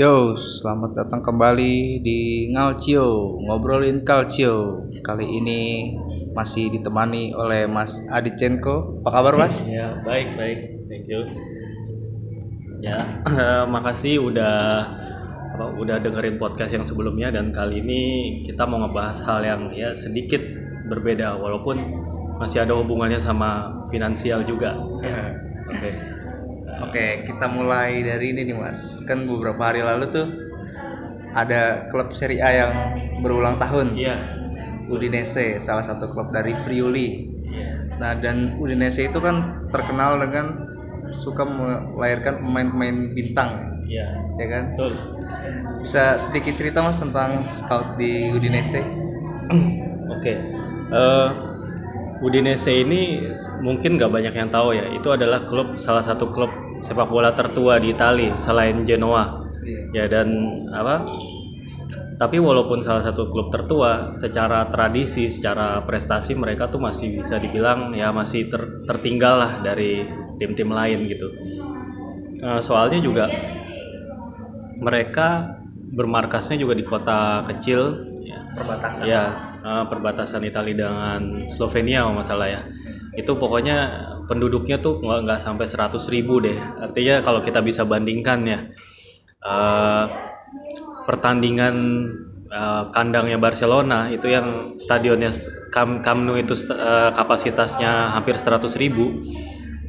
Yo, selamat datang kembali di Ngalcio, ngobrolin Calcio. Kali ini masih ditemani oleh Mas Adichenko. Apa kabar, Mas? Ya, baik, baik. Thank you. Ya, makasih udah apa udah dengerin podcast yang sebelumnya dan kali ini kita mau ngebahas hal yang ya sedikit berbeda walaupun masih ada hubungannya sama finansial juga. Ya. Oke. Oke, kita mulai dari ini nih, Mas. Kan beberapa hari lalu tuh ada klub Serie A yang berulang tahun. Iya. Udinese, salah satu klub dari Friuli. Nah, dan Udinese itu kan terkenal dengan suka melahirkan pemain-pemain bintang, Iya. ya kan? Betul. Bisa sedikit cerita Mas tentang scout di Udinese? Oke. Eh, Udinese ini mungkin nggak banyak yang tahu ya. Itu adalah klub salah satu klub sepak bola tertua di Italia selain Genoa. Iya. Ya dan apa? Tapi walaupun salah satu klub tertua, secara tradisi, secara prestasi mereka tuh masih bisa dibilang ya masih ter- tertinggal lah dari tim-tim lain gitu. Eh, soalnya juga mereka bermarkasnya juga di kota kecil ya, Perbatasan. Ya, perbatasan Italia dengan Slovenia kalau nggak salah ya. Itu pokoknya penduduknya tuh nggak nggak sampai 100 ribu deh. Artinya kalau kita bisa bandingkan ya, eh, pertandingan eh, kandangnya Barcelona itu yang stadionnya Camp, Camp Nou itu eh, kapasitasnya hampir 100 ribu.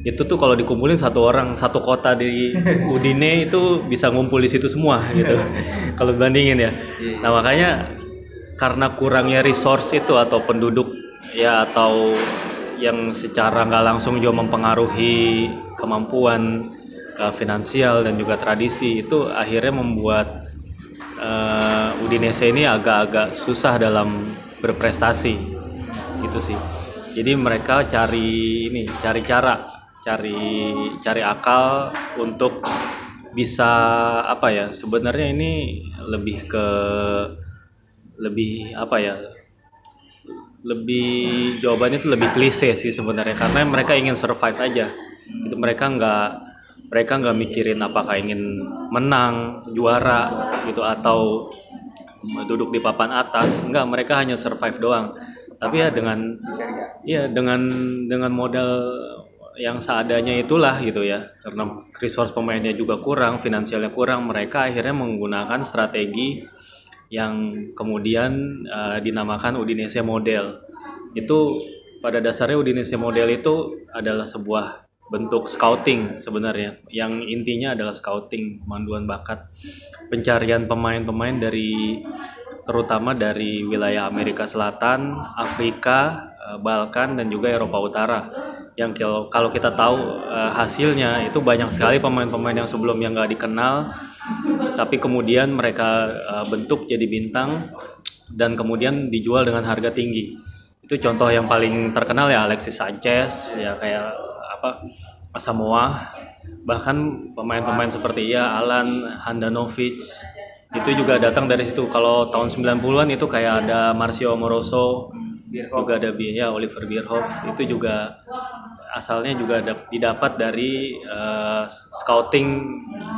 Itu tuh kalau dikumpulin satu orang satu kota di Udine itu bisa ngumpul di situ semua gitu. kalau bandingin ya. Nah makanya karena kurangnya resource itu atau penduduk ya atau yang secara nggak langsung juga mempengaruhi kemampuan uh, finansial dan juga tradisi itu akhirnya membuat uh, Udinese ini agak-agak susah dalam berprestasi. Gitu sih. Jadi mereka cari ini cari cara cari cari akal untuk bisa apa ya sebenarnya ini lebih ke lebih apa ya lebih jawabannya itu lebih klise sih sebenarnya. Karena mereka ingin survive aja. Itu mereka nggak mereka nggak mikirin apakah ingin menang juara gitu atau duduk di papan atas. Nggak mereka hanya survive doang. Tapi ya dengan Di Serie A. Iya dengan dengan modal yang seadanya itulah gitu ya. Karena resource pemainnya juga kurang finansialnya kurang mereka akhirnya menggunakan strategi yang kemudian eh, dinamakan Udinese model. Itu pada dasarnya Udinese model itu adalah sebuah bentuk scouting sebenarnya. Yang intinya adalah scouting pemanduan bakat pencarian pemain-pemain dari terutama dari wilayah Amerika Selatan, Afrika, eh, Balkan dan juga Eropa Utara. Yang kalau kalau kita tahu eh, hasilnya itu banyak sekali pemain-pemain yang sebelumnya nggak dikenal, tapi kemudian mereka eh, bentuk jadi bintang dan kemudian dijual dengan harga tinggi. Itu contoh yang paling terkenal ya Alexis Sanchez, ya kayak apa Asamoah, bahkan pemain-pemain seperti ya Alan Handanovic itu juga datang dari situ. Kalau tahun 90-an itu kayak ada Marcio Moroso, juga ada ya Oliver Bierhoff, itu juga asalnya juga dap- didapat dari eh, scouting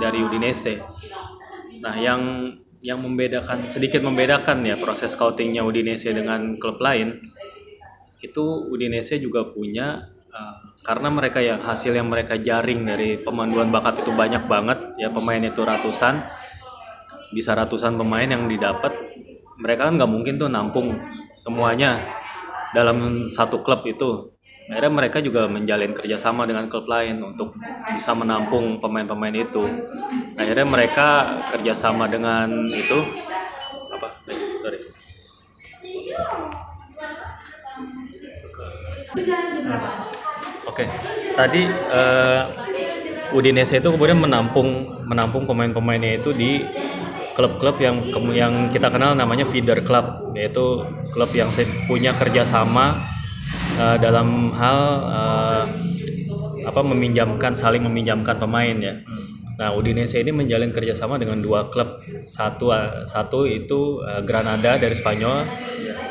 dari Udinese. Nah, yang yang membedakan sedikit membedakan ya proses scoutingnya Udinese dengan klub lain itu Udinese juga punya uh, karena mereka yang hasil yang mereka jaring dari pemanduan bakat itu banyak banget ya pemain itu ratusan bisa ratusan pemain yang didapat mereka kan nggak mungkin tuh nampung semuanya dalam satu klub itu akhirnya mereka juga menjalin kerjasama dengan klub lain untuk bisa menampung pemain-pemain itu. Akhirnya mereka kerjasama dengan itu apa? Eh, sorry. Oke, tadi eh, Udinese itu kemudian menampung menampung pemain-pemainnya itu di klub-klub yang yang kita kenal namanya feeder club, yaitu klub yang punya kerjasama eh, dalam hal eh, apa meminjamkan saling meminjamkan pemain ya. Nah, Udinese ini menjalin kerjasama dengan dua klub. Satu satu itu eh, Granada dari Spanyol,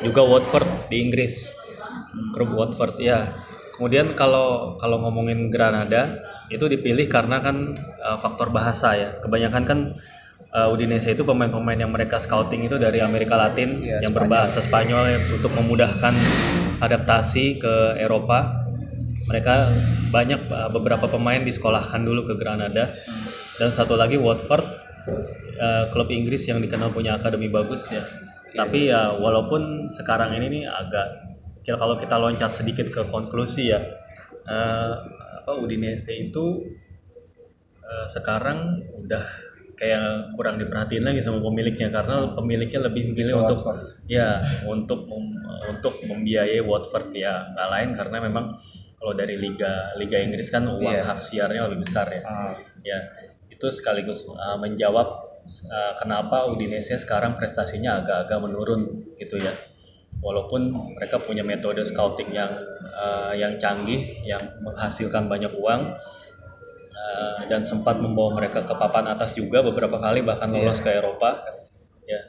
juga Watford di Inggris. Klub Watford ya. Kemudian kalau kalau ngomongin Granada itu dipilih karena kan eh, faktor bahasa ya. Kebanyakan kan uh, Udinese itu pemain-pemain yang mereka scouting itu dari Amerika Latin Iya, yang Spanyol. berbahasa Spanyol ya, untuk memudahkan adaptasi ke Eropa. Mereka banyak uh, beberapa pemain disekolahkan dulu ke Granada dan satu lagi Watford uh, klub Inggris yang dikenal punya akademi bagus ya. Tapi ya walaupun sekarang ini nih agak ya kalau kita loncat sedikit ke konklusi ya uh, apa Udinese itu uh, sekarang udah kayak kurang diperhatiin lagi sama pemiliknya karena pemiliknya lebih memilih untuk ya untuk mem- untuk membiayai Watford ya. Nggak lain karena memang kalau dari liga liga Inggris kan uang Iya. hak siarnya lebih besar ya. Ah, ya itu sekaligus uh, menjawab uh, kenapa Udinese sekarang prestasinya agak-agak menurun gitu ya. Walaupun mereka punya metode scouting yang uh, yang canggih yang menghasilkan banyak uang uh, dan sempat membawa mereka ke papan atas juga beberapa kali bahkan lolos ke Eropa. Ya.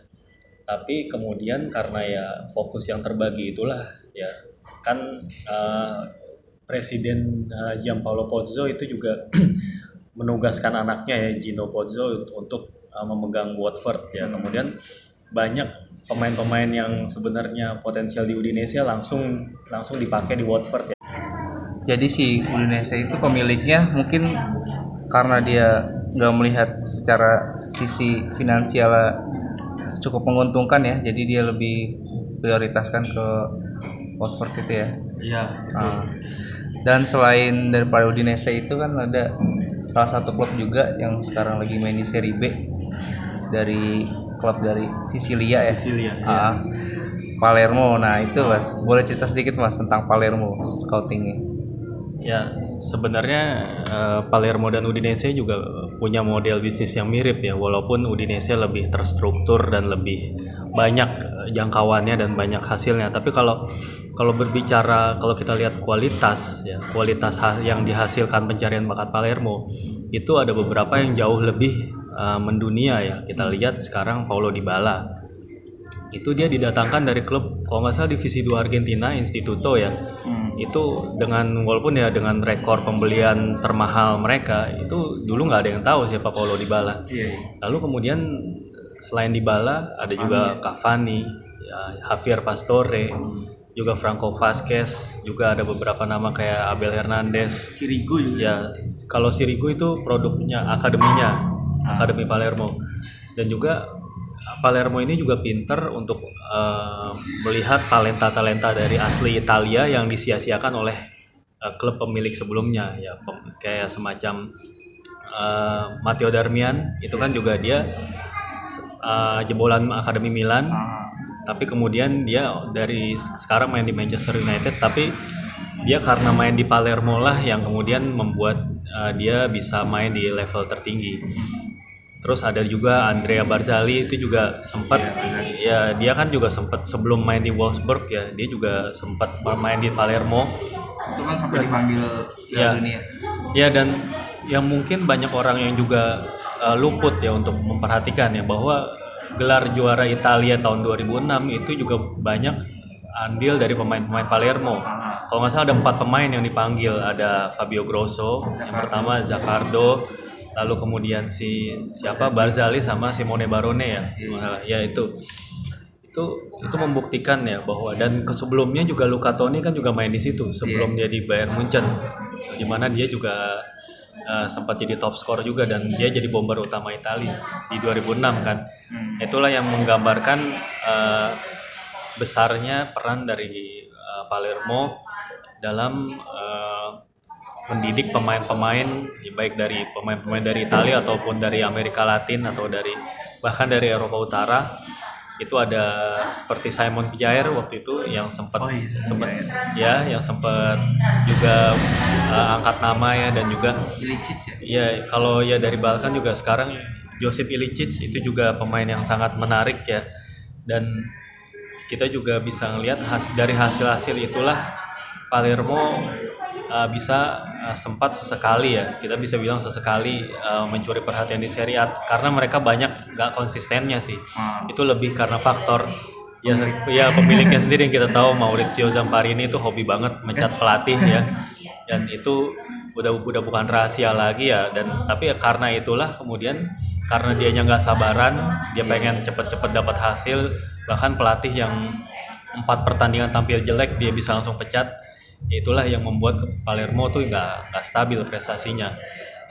Tapi kemudian karena ya fokus yang terbagi itulah ya. Kan uh, Presiden uh, Gianpaolo Pozzo itu juga menugaskan anaknya ya Gino Pozzo untuk uh, memegang Watford ya. Kemudian banyak pemain-pemain yang sebenarnya potensial di Udinese langsung langsung dipakai di Watford ya Jadi si Udinese itu pemiliknya mungkin karena dia nggak melihat secara sisi finansial cukup menguntungkan ya, jadi dia lebih prioritaskan ke Watford itu ya. iya Ah. Dan selain daripada Udinese itu kan ada salah satu klub juga yang sekarang lagi main di Serie B dari klub dari Sisilia ya. Sicilia, iya. Ah. Palermo. Nah, itu Mas, boleh cerita sedikit Mas tentang Palermo scoutingnya. Ya, sebenarnya eh, Palermo dan Udinese juga punya model bisnis yang mirip ya, walaupun Udinese lebih terstruktur dan lebih banyak eh, jangkauannya dan banyak hasilnya. Tapi kalau kalau berbicara kalau kita lihat kualitas ya, kualitas yang dihasilkan pencarian bakat Palermo itu ada beberapa yang jauh lebih eh, mendunia ya. Kita lihat sekarang Paulo Dybala itu dia didatangkan dari klub kalau nggak salah divisi 2 Argentina Instituto ya. Itu dengan walaupun ya dengan rekor pembelian termahal mereka itu dulu nggak ada yang tahu siapa Paulo Dybala. Lalu kemudian selain Dybala ada juga Cavani. Ya, Javier Pastore juga Franco Vasquez juga ada beberapa nama kayak Abel Hernandez. Sirigu juga. Ya, kalau Sirigu itu produknya akademinya, Akademi Palermo. Dan juga Palermo ini juga pinter untuk eh, melihat talenta-talenta dari asli Italia yang disia-siakan oleh eh, klub pemilik sebelumnya. Ya kayak semacam eh, Matteo Darmian itu kan juga dia eh, jebolan Akademi Milan. Tapi kemudian dia dari sekarang main di Manchester United tapi dia karena main di Palermo lah yang kemudian membuat uh, dia bisa main di level tertinggi terus ada juga Andrea Barzali itu juga sempat ya dia kan juga sempat sebelum main di Wolfsburg ya dia juga sempat main di Palermo Itu kan sampai dipanggil Ya. Dunia. Ya dan yang mungkin banyak orang yang juga uh, luput ya untuk memperhatikan ya bahwa gelar juara Italia tahun 2006 itu juga banyak andil dari pemain-pemain Palermo. Kalau nggak salah ada empat pemain yang dipanggil, ada Fabio Grosso, yang pertama Zaccardo, lalu kemudian si siapa? Barzali sama Simone Barone ya, ya itu. Itu itu membuktikan ya bahwa dan sebelumnya juga Luca Toni kan juga main di situ sebelum dia di Bayern Munchen di mana dia juga uh, sempat jadi top skor juga dan dia jadi bomber utama Italia di 2006 kan. Itulah yang menggambarkan uh, besarnya peran dari uh, Palermo dalam uh, mendidik pemain-pemain ya baik dari pemain-pemain dari Italia ataupun dari Amerika Latin atau dari bahkan dari Eropa Utara. Itu ada seperti Simon Pijair waktu itu yang sempat Oh iya, sempat ya yang sempat juga uh, angkat nama ya dan juga Ilicic ya. ya kalau ya dari Balkan juga sekarang Josip Ilicic itu juga pemain yang sangat menarik ya. Dan kita juga bisa ngelihat has, dari hasil-hasil itulah Palermo uh, bisa uh, sempat sesekali ya. Kita bisa bilang sesekali uh, mencuri perhatian di Serie A karena mereka banyak nggak konsistennya sih. Ah. itu lebih karena faktor ya ya pemiliknya sendiri yang kita tahu Maurizio Zamparini itu hobi banget mencat pelatih ya. Dan itu udah udah bukan rahasia lagi ya. Dan tapi ya karena itulah kemudian karena dianya nggak sabaran dia pengen cepet-cepet dapat hasil. Bahkan pelatih yang empat pertandingan tampil jelek dia bisa langsung pecat itulah yang membuat Palermo tuh nggak nggak stabil prestasinya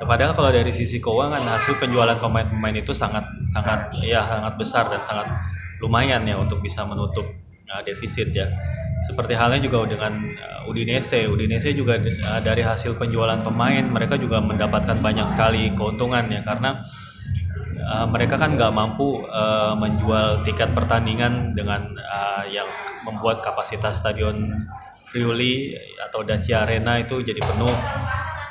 Padahal kalau dari sisi keuangan hasil penjualan pemain-pemain itu sangat sangat ya sangat besar dan sangat lumayan ya untuk bisa menutup uh, defisit ya. Seperti halnya juga dengan uh, Udinese. Udinese juga uh, dari hasil penjualan pemain mereka juga mendapatkan banyak sekali keuntungan ya karena uh, mereka kan nggak mampu uh, menjual tiket pertandingan dengan uh, yang membuat kapasitas stadion Friuli atau Dacia Arena itu jadi penuh.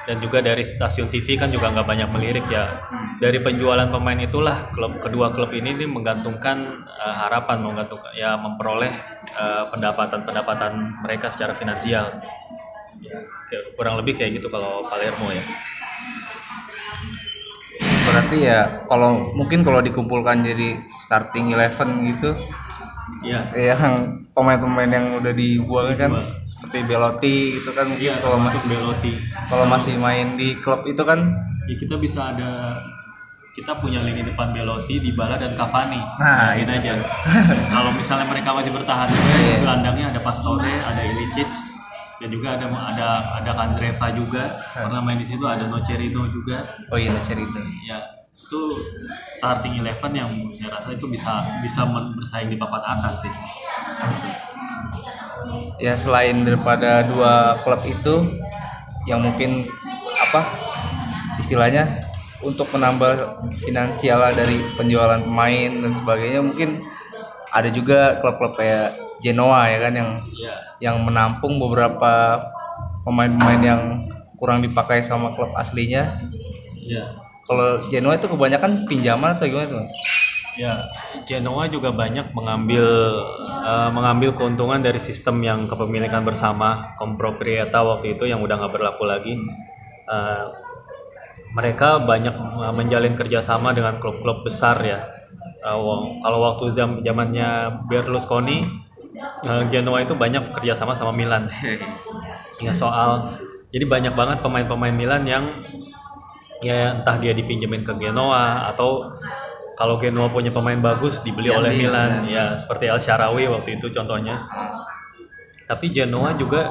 Dan juga dari stasiun TV kan juga nggak banyak melirik ya. Dari penjualan pemain itulah klub kedua klub ini nih menggantungkan uh, harapan menggantungkan ya memperoleh uh, pendapatan-pendapatan mereka secara finansial. Ya, kurang lebih kayak gitu kalau Palermo ya. Berarti ya kalau mungkin kalau dikumpulkan jadi starting eleven gitu Iya. yang pemain-pemain yang udah dibuang kan seperti Belotti gitu kan mungkin Iya, kalau masih Belotti. kalau masih main di klub itu kan ya kita bisa ada kita punya lini depan Belotti, Dybala dan Cavani. Nah, Bayangin itu. aja. Kalau misalnya mereka masih bertahan juga, Iya. gelandangnya ada Pastore, ada Ilicic, dan juga ada ada ada Kandreva juga. Pernah main di situ ada Nocerino juga. oh iya cerita Ya, itu starting eleven yang saya rasa itu bisa bisa bersaing di papan atas sih. ya selain daripada dua klub itu yang mungkin apa istilahnya untuk menambah finansial dari penjualan pemain dan sebagainya mungkin ada juga klub-klub kayak Genoa ya kan yang Ya, yang menampung beberapa pemain-pemain yang kurang dipakai sama klub aslinya ya. Kalau Genoa itu kebanyakan pinjaman atau gimana tuh mas? Ya, Genoa juga banyak mengambil eh, mengambil keuntungan dari sistem yang kepemilikan bersama komproprieta waktu itu yang udah nggak berlaku lagi. Eh, mereka banyak eh, menjalin kerjasama dengan klub-klub besar ya. Wa- kalau waktu zam zamannya Berlusconi, eh, Genoa itu banyak kerjasama sama Milan. Ya soal, jadi banyak banget pemain-pemain Milan yang ya entah dia dipinjemin ke Genoa atau kalau Genoa punya pemain bagus dibeli oleh Diambil, Milan ya seperti El Sharawi waktu itu contohnya. Tapi Genoa juga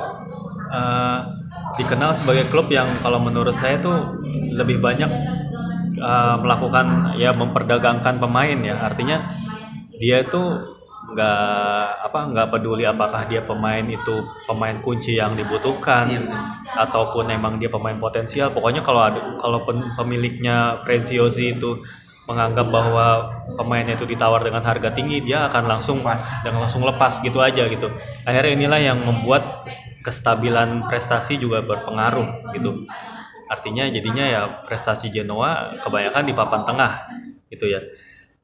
eh, dikenal sebagai klub yang kalau menurut saya tuh lebih banyak eh, melakukan ya memperdagangkan pemain ya. Artinya dia itu nggak apa nggak peduli apakah dia pemain itu pemain kunci yang dibutuhkan ataupun emang dia pemain potensial. Pokoknya kalau ada kalau pemiliknya Preziosi itu menganggap bahwa pemainnya itu ditawar dengan harga tinggi dia akan langsung dan langsung lepas gitu aja gitu. Akhirnya inilah yang membuat kestabilan prestasi juga berpengaruh gitu. Artinya jadinya ya prestasi Genoa kebanyakan di papan tengah gitu ya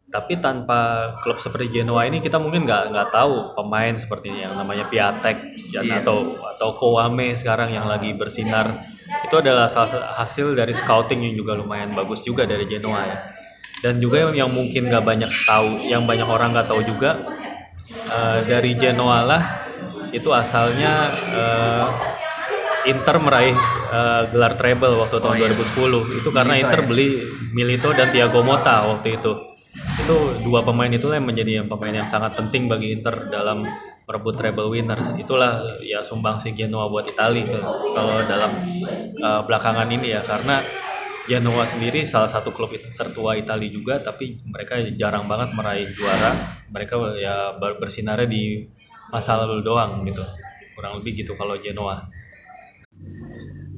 tapi tanpa klub seperti Genoa ini kita mungkin nggak nggak tahu pemain seperti yang namanya Piatek dan Iya. atau atau Kowame sekarang yang lagi bersinar. Itu adalah salah hasil dari scouting yang juga lumayan bagus juga dari Genoa ya. Dan juga yang, yang mungkin nggak banyak tahu yang banyak orang nggak tahu juga eh, dari Genoa lah itu asalnya eh, Inter meraih eh, gelar treble waktu tahun 2010 itu karena Milito Inter ya? beli Milito dan Thiago Motta waktu itu itu dua pemain itulah yang menjadi yang pemain yang sangat penting bagi Inter dalam merebut treble winners. Itulah ya sumbang si Genoa buat Italia ke- kalau dalam eh, belakangan ini ya. Karena Genoa sendiri salah satu klub tertua Italia juga tapi mereka jarang banget meraih juara. Mereka ya ber- bersinarnya di masa lalu doang gitu. Kurang lebih gitu kalau Genoa.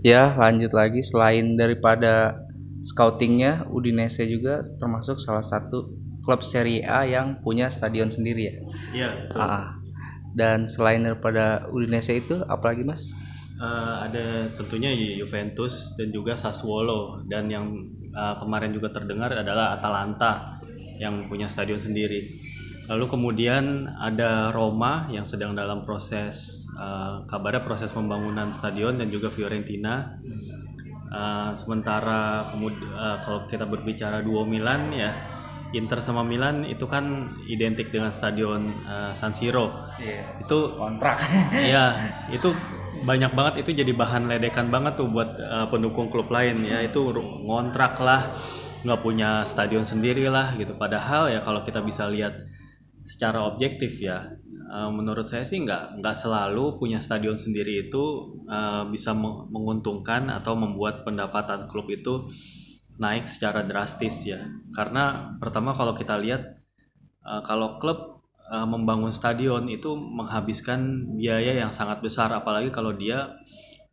Ya lanjut lagi. Selain daripada scoutingnya Udinese juga termasuk salah satu klub Serie A yang punya stadion sendiri ya. Iya, betul. Ah, dan selain daripada Udinese itu apalagi mas? Eh, ada tentunya Juventus dan juga Sassuolo dan yang eh, kemarin juga terdengar adalah Atalanta yang punya stadion sendiri. Lalu kemudian ada Roma yang sedang dalam proses eh, kabarnya proses pembangunan stadion dan juga Fiorentina. Eh, sementara kemudian kalau kita berbicara duo Milan ya Inter sama Milan itu kan identik dengan stadion eh, San Siro. Iya. Itu Kontrak. Iya, itu banyak banget itu jadi bahan ledekan banget tuh buat uh, pendukung klub lain ya itu ngontrak lah nggak punya stadion sendiri lah gitu padahal ya kalau kita bisa lihat secara objektif ya uh, menurut saya sih nggak nggak selalu punya stadion sendiri itu uh, bisa menguntungkan atau membuat pendapatan klub itu naik secara drastis ya. Karena pertama kalau kita lihat uh, kalau klub uh, membangun stadion itu menghabiskan biaya yang sangat besar apalagi kalau dia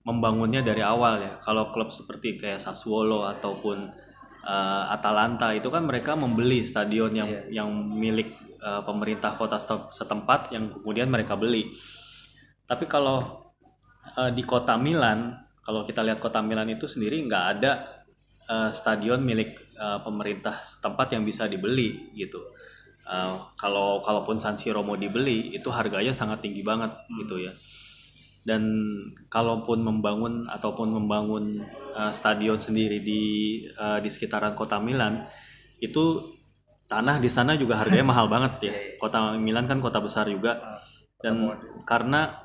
membangunnya dari awal ya. Kalau klub seperti kayak Sassuolo ataupun uh, Atalanta itu kan mereka membeli stadion yang yeah. yang milik uh, pemerintah kota setempat yang kemudian mereka beli. Tapi kalau uh, di kota Milan kalau kita lihat kota Milan itu sendiri nggak ada uh, stadion milik uh, pemerintah setempat yang bisa dibeli gitu Uh, kalau kalaupun San Siro mau dibeli itu harganya sangat tinggi banget hmm. gitu ya. Dan kalaupun membangun ataupun membangun uh, stadion sendiri di uh, di sekitaran kota Milan itu tanah di sana juga harganya mahal banget ya. Iya, iya. Kota Milan kan kota besar juga ah, dan karena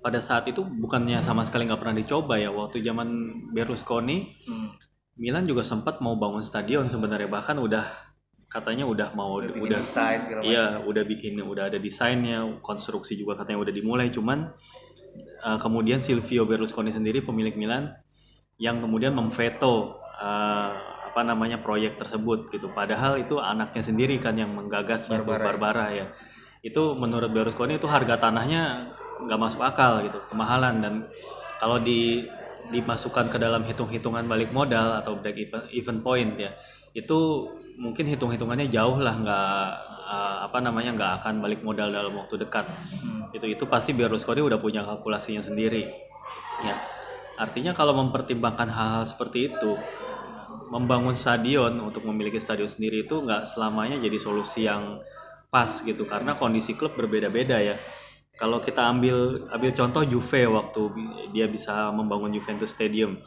pada saat itu bukannya sama sekali nggak pernah dicoba ya waktu zaman Berlusconi hmm. Milan juga sempat mau bangun stadion sebenarnya bahkan udah katanya udah mau udah, udah desain iya udah bikin udah ada desainnya konstruksi juga katanya udah dimulai. Cuman uh, kemudian Silvio Berlusconi sendiri pemilik Milan yang kemudian memveto uh, apa namanya proyek tersebut gitu. Padahal itu anaknya sendiri kan yang menggagas Barbara, gitu Barbara ya. Itu menurut Berlusconi itu harga tanahnya nggak masuk akal gitu kemahalan. Dan kalau di dimasukkan ke dalam hitung-hitungan balik modal atau break even, point ya itu mungkin hitung-hitungannya jauh lah nggak uh, apa namanya nggak akan balik modal dalam waktu dekat. Hmm. itu itu pasti Berlusconi udah punya kalkulasinya sendiri ya. Artinya kalau mempertimbangkan hal-hal seperti itu membangun stadion untuk memiliki stadion sendiri itu nggak selamanya jadi solusi yang pas gitu karena kondisi klub berbeda-beda ya kalau kita ambil ambil contoh Juve waktu dia bisa membangun Juventus Stadium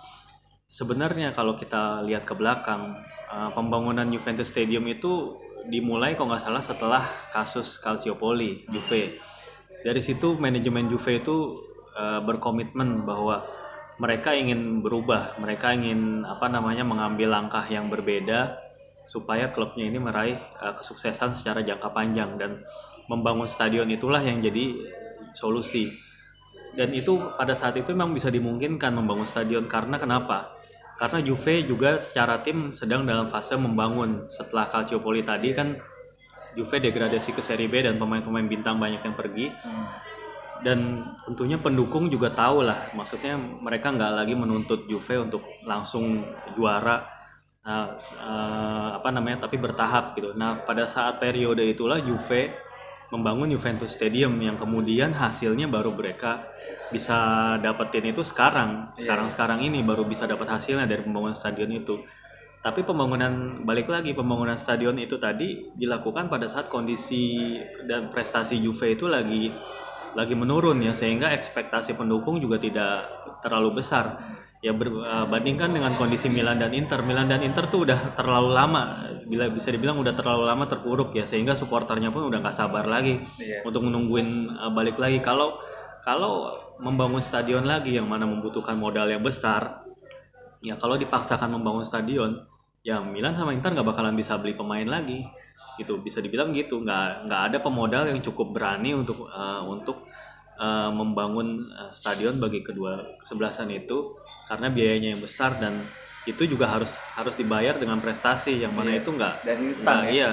sebenarnya kalau kita lihat ke belakang uh, pembangunan Juventus Stadium itu dimulai kalau nggak salah setelah kasus Calciopoli Juve. Dari situ manajemen Juve itu uh, berkomitmen bahwa mereka ingin berubah, mereka ingin apa namanya mengambil langkah yang berbeda supaya klubnya ini meraih uh, kesuksesan secara jangka panjang dan membangun stadion itulah yang jadi solusi. Dan itu pada saat itu memang bisa dimungkinkan membangun stadion karena kenapa? karena Juve juga secara tim sedang dalam fase membangun setelah Calciopoli tadi kan Juve degradasi ke Serie B dan pemain-pemain bintang banyak yang pergi hmm. dan tentunya pendukung juga tahu lah maksudnya mereka nggak lagi menuntut Juve untuk langsung juara uh, uh, apa namanya tapi bertahap gitu nah pada saat periode itulah Juve membangun Juventus Stadium yang kemudian hasilnya baru mereka bisa dapetin itu sekarang. Iya. sekarang sekarang ini baru bisa dapat hasilnya dari pembangunan stadion itu. Tapi pembangunan balik lagi pembangunan stadion itu tadi dilakukan pada saat kondisi dan prestasi Juve itu lagi lagi menurun ya sehingga ekspektasi pendukung juga tidak terlalu besar ya berbandingkan dengan kondisi Milan dan Inter. Milan dan Inter tuh udah terlalu lama bila bisa dibilang udah terlalu lama terpuruk ya sehingga supporternya pun udah nggak sabar lagi yeah. untuk menungguin uh, balik lagi. Kalau kalau membangun stadion lagi yang mana membutuhkan modal yang besar ya kalau dipaksakan membangun stadion ya Milan sama Inter nggak bakalan bisa beli pemain lagi. Itu bisa dibilang gitu. Nggak nggak ada pemodal yang cukup berani untuk uh, untuk uh, membangun uh, stadion bagi kedua kesebelasan itu karena biayanya yang besar dan itu juga harus harus dibayar dengan prestasi yang mana iya. itu enggak dan instan ya? iya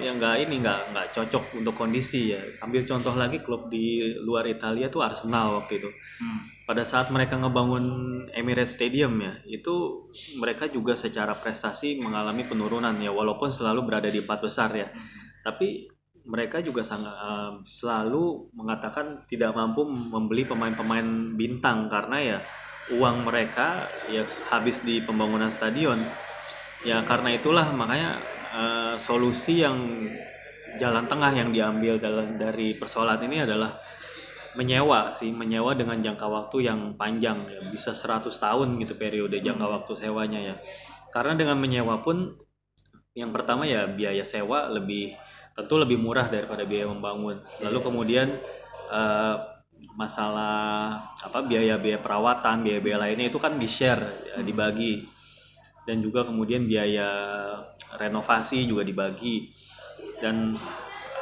yang enggak ini enggak enggak cocok untuk kondisi ya ambil contoh lagi klub di luar Italia tuh Arsenal waktu itu hmm. pada saat mereka ngebangun Emirates Stadium ya itu mereka juga secara prestasi mengalami penurunan ya walaupun selalu berada di empat besar ya hmm. tapi mereka juga sangat uh, selalu mengatakan tidak mampu membeli pemain-pemain bintang karena ya uang mereka ya habis di pembangunan stadion. Ya karena itulah makanya uh, solusi yang jalan tengah yang diambil dalam dari persoalan ini adalah menyewa sih menyewa dengan jangka waktu yang panjang ya. Bisa 100 tahun gitu periode jangka hmm. waktu sewanya ya. Karena dengan menyewa pun yang pertama ya biaya sewa lebih tentu lebih murah daripada biaya membangun. Lalu kemudian uh, masalah apa biaya-biaya perawatan, biaya-biaya lainnya itu kan di-share, ya, dibagi. Dan juga kemudian biaya renovasi juga dibagi. Dan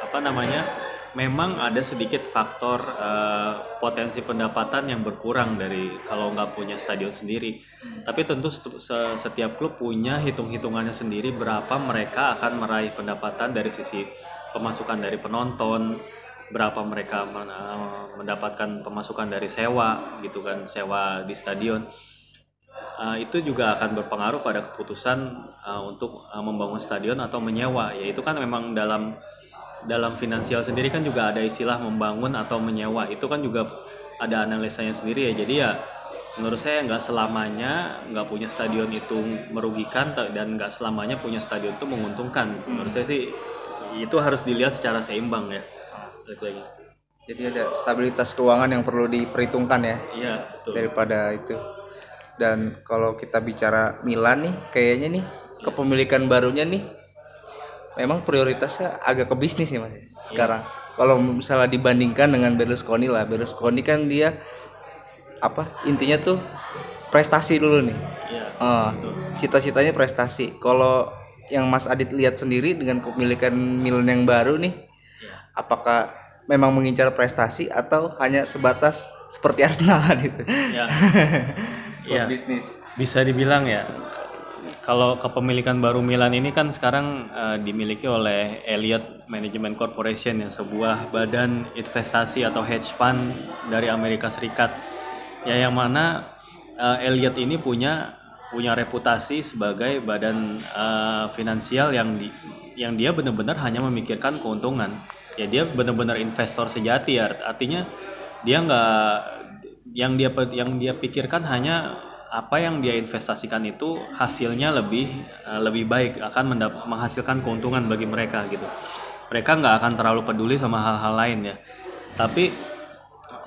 apa namanya? Memang ada sedikit faktor eh, potensi pendapatan yang berkurang dari kalau nggak punya stadion sendiri. Tapi tentu setiap klub punya hitung-hitungannya sendiri berapa mereka akan meraih pendapatan dari sisi pemasukan dari penonton, berapa mereka men- mendapatkan pemasukan dari sewa gitu kan, sewa di stadion. Uh, itu juga akan berpengaruh pada keputusan uh, untuk uh, membangun stadion atau menyewa. Yaitu kan memang dalam dalam finansial sendiri kan juga ada istilah membangun atau menyewa. Itu kan juga ada analisanya sendiri ya. Jadi ya menurut saya nggak selamanya nggak punya stadion itu merugikan dan nggak selamanya punya stadion itu menguntungkan. Menurut saya sih itu harus dilihat secara seimbang ya. Balik lagi. Jadi ada stabilitas keuangan yang perlu diperhitungkan ya Iya betul. daripada itu. Dan kalau kita bicara Milan nih, kayaknya nih kepemilikan barunya nih memang prioritasnya agak ke bisnis ya mas sekarang. Kalau misalnya dibandingkan dengan Berlusconi lah, Berlusconi kan dia apa intinya tuh prestasi dulu nih. Iya. Ah, cita-citanya prestasi. Kalau yang Mas Adit lihat sendiri dengan kepemilikan Milan yang baru nih, Iya. Apakah memang mengincar prestasi atau hanya sebatas seperti Arsenal gitu? Iya. Iya. bisnis. Bisa dibilang ya kalau kepemilikan baru Milan ini kan sekarang eh, dimiliki oleh Elliott Management Corporation yang sebuah badan investasi atau hedge fund dari Amerika Serikat. Ya yang mana eh, Elliott ini punya punya reputasi sebagai badan eh, finansial yang di, yang dia benar-benar hanya memikirkan keuntungan. Ya dia benar-benar investor sejati. Art- artinya dia nggak yang dia yang dia pikirkan hanya apa yang dia investasikan itu hasilnya lebih eh, lebih baik akan menghasilkan keuntungan bagi mereka gitu. Mereka nggak akan terlalu peduli sama hal-hal lain ya. Tapi